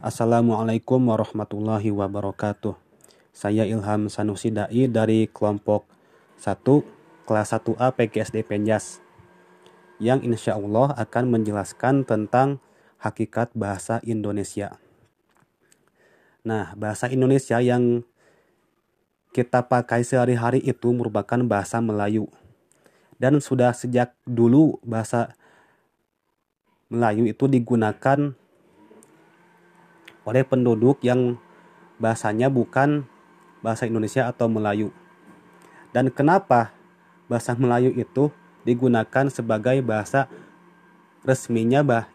Assalamualaikum warahmatullahi wabarakatuh. Saya Ilham Sanusi Dai dari kelompok 1 kelas 1A PGSD Penjas yang insya Allah akan menjelaskan tentang hakikat bahasa Indonesia. Nah, bahasa Indonesia yang kita pakai sehari-hari itu merupakan bahasa Melayu. Dan sudah sejak dulu bahasa Melayu itu digunakan oleh penduduk yang bahasanya bukan bahasa Indonesia atau Melayu. Dan kenapa bahasa Melayu itu digunakan sebagai bahasa resminya bah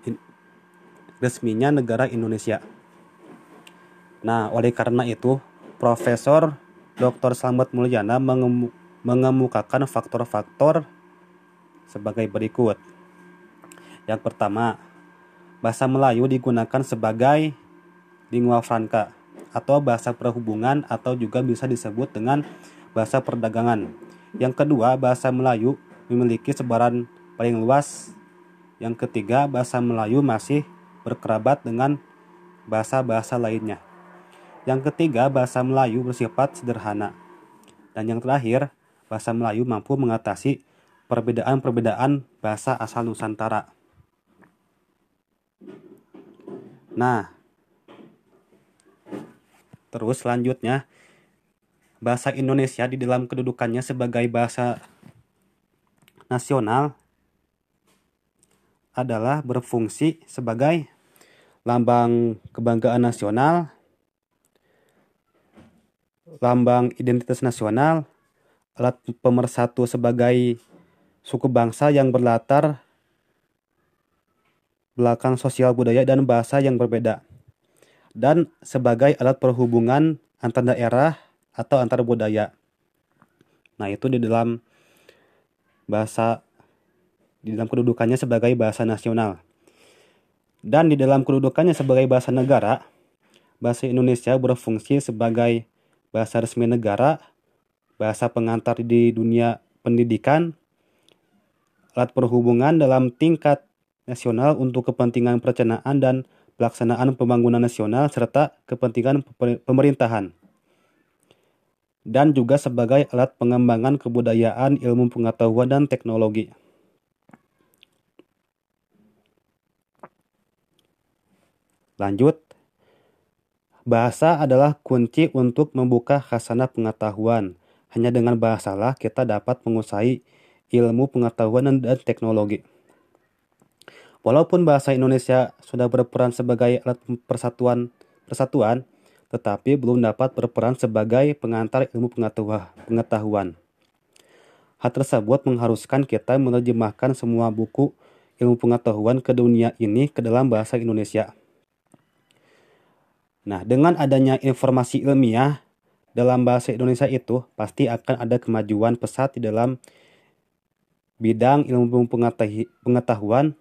resminya negara Indonesia. Nah, oleh karena itu, Profesor Dr. Slamet Mulyana mengemukakan faktor-faktor sebagai berikut. Yang pertama, bahasa Melayu digunakan sebagai lingua franca atau bahasa perhubungan atau juga bisa disebut dengan bahasa perdagangan. Yang kedua, bahasa Melayu memiliki sebaran paling luas. Yang ketiga, bahasa Melayu masih berkerabat dengan bahasa-bahasa lainnya. Yang ketiga, bahasa Melayu bersifat sederhana. Dan yang terakhir, bahasa Melayu mampu mengatasi perbedaan-perbedaan bahasa asal Nusantara. Nah, Terus selanjutnya, bahasa Indonesia di dalam kedudukannya sebagai bahasa nasional adalah berfungsi sebagai lambang kebanggaan nasional, lambang identitas nasional, alat pemersatu sebagai suku bangsa yang berlatar belakang sosial budaya dan bahasa yang berbeda dan sebagai alat perhubungan antar daerah atau antar budaya. Nah, itu di dalam bahasa di dalam kedudukannya sebagai bahasa nasional. Dan di dalam kedudukannya sebagai bahasa negara, bahasa Indonesia berfungsi sebagai bahasa resmi negara, bahasa pengantar di dunia pendidikan, alat perhubungan dalam tingkat nasional untuk kepentingan perencanaan dan pelaksanaan pembangunan nasional serta kepentingan pemerintahan dan juga sebagai alat pengembangan kebudayaan, ilmu pengetahuan, dan teknologi. Lanjut, bahasa adalah kunci untuk membuka khasana pengetahuan. Hanya dengan bahasalah kita dapat menguasai ilmu pengetahuan dan teknologi. Walaupun bahasa Indonesia sudah berperan sebagai alat persatuan persatuan, tetapi belum dapat berperan sebagai pengantar ilmu pengetahuan. Hal tersebut mengharuskan kita menerjemahkan semua buku ilmu pengetahuan ke dunia ini ke dalam bahasa Indonesia. Nah, dengan adanya informasi ilmiah dalam bahasa Indonesia itu pasti akan ada kemajuan pesat di dalam bidang ilmu pengetahuan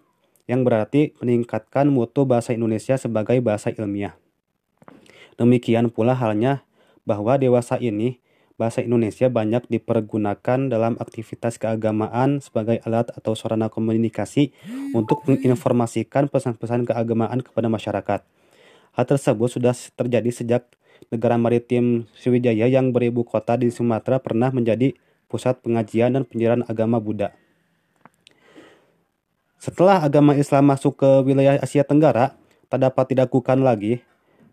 yang berarti meningkatkan mutu bahasa Indonesia sebagai bahasa ilmiah. Demikian pula halnya bahwa dewasa ini bahasa Indonesia banyak dipergunakan dalam aktivitas keagamaan sebagai alat atau sarana komunikasi untuk menginformasikan pesan-pesan keagamaan kepada masyarakat. Hal tersebut sudah terjadi sejak negara maritim Sriwijaya yang beribu kota di Sumatera pernah menjadi pusat pengajian dan penjelasan agama Buddha. Setelah agama Islam masuk ke wilayah Asia Tenggara, tak dapat dilakukan lagi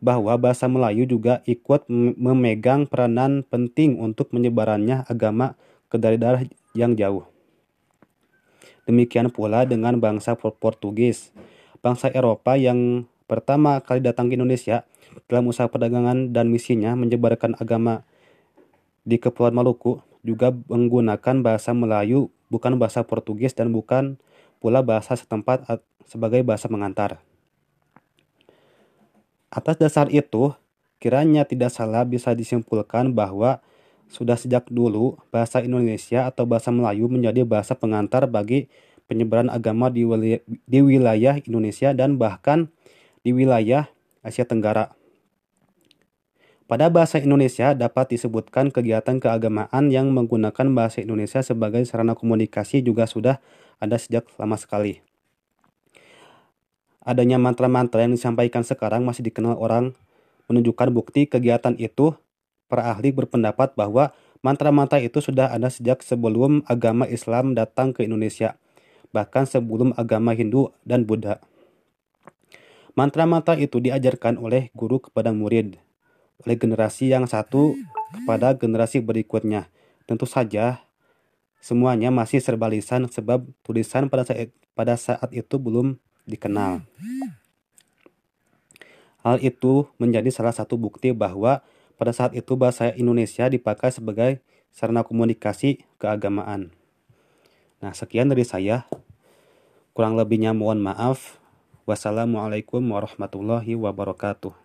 bahwa bahasa Melayu juga ikut memegang peranan penting untuk menyebarannya agama ke daerah yang jauh. Demikian pula dengan bangsa Portugis, bangsa Eropa yang pertama kali datang ke Indonesia dalam usaha perdagangan dan misinya menyebarkan agama di Kepulauan Maluku juga menggunakan bahasa Melayu bukan bahasa Portugis dan bukan pula bahasa setempat sebagai bahasa mengantar. Atas dasar itu, kiranya tidak salah bisa disimpulkan bahwa sudah sejak dulu bahasa Indonesia atau bahasa Melayu menjadi bahasa pengantar bagi penyebaran agama di wilayah, di wilayah Indonesia dan bahkan di wilayah Asia Tenggara. Pada bahasa Indonesia dapat disebutkan kegiatan keagamaan yang menggunakan bahasa Indonesia sebagai sarana komunikasi juga sudah ada sejak lama sekali. adanya mantra-mantra yang disampaikan sekarang masih dikenal orang menunjukkan bukti kegiatan itu, para ahli berpendapat bahwa mantra-mantra itu sudah ada sejak sebelum agama Islam datang ke Indonesia, bahkan sebelum agama Hindu dan Buddha. Mantra-mantra itu diajarkan oleh guru kepada murid, oleh generasi yang satu kepada generasi berikutnya. Tentu saja, semuanya masih serba lisan sebab tulisan pada saat, pada saat itu belum dikenal. Hal itu menjadi salah satu bukti bahwa pada saat itu bahasa Indonesia dipakai sebagai sarana komunikasi keagamaan. Nah, sekian dari saya. Kurang lebihnya mohon maaf. Wassalamualaikum warahmatullahi wabarakatuh.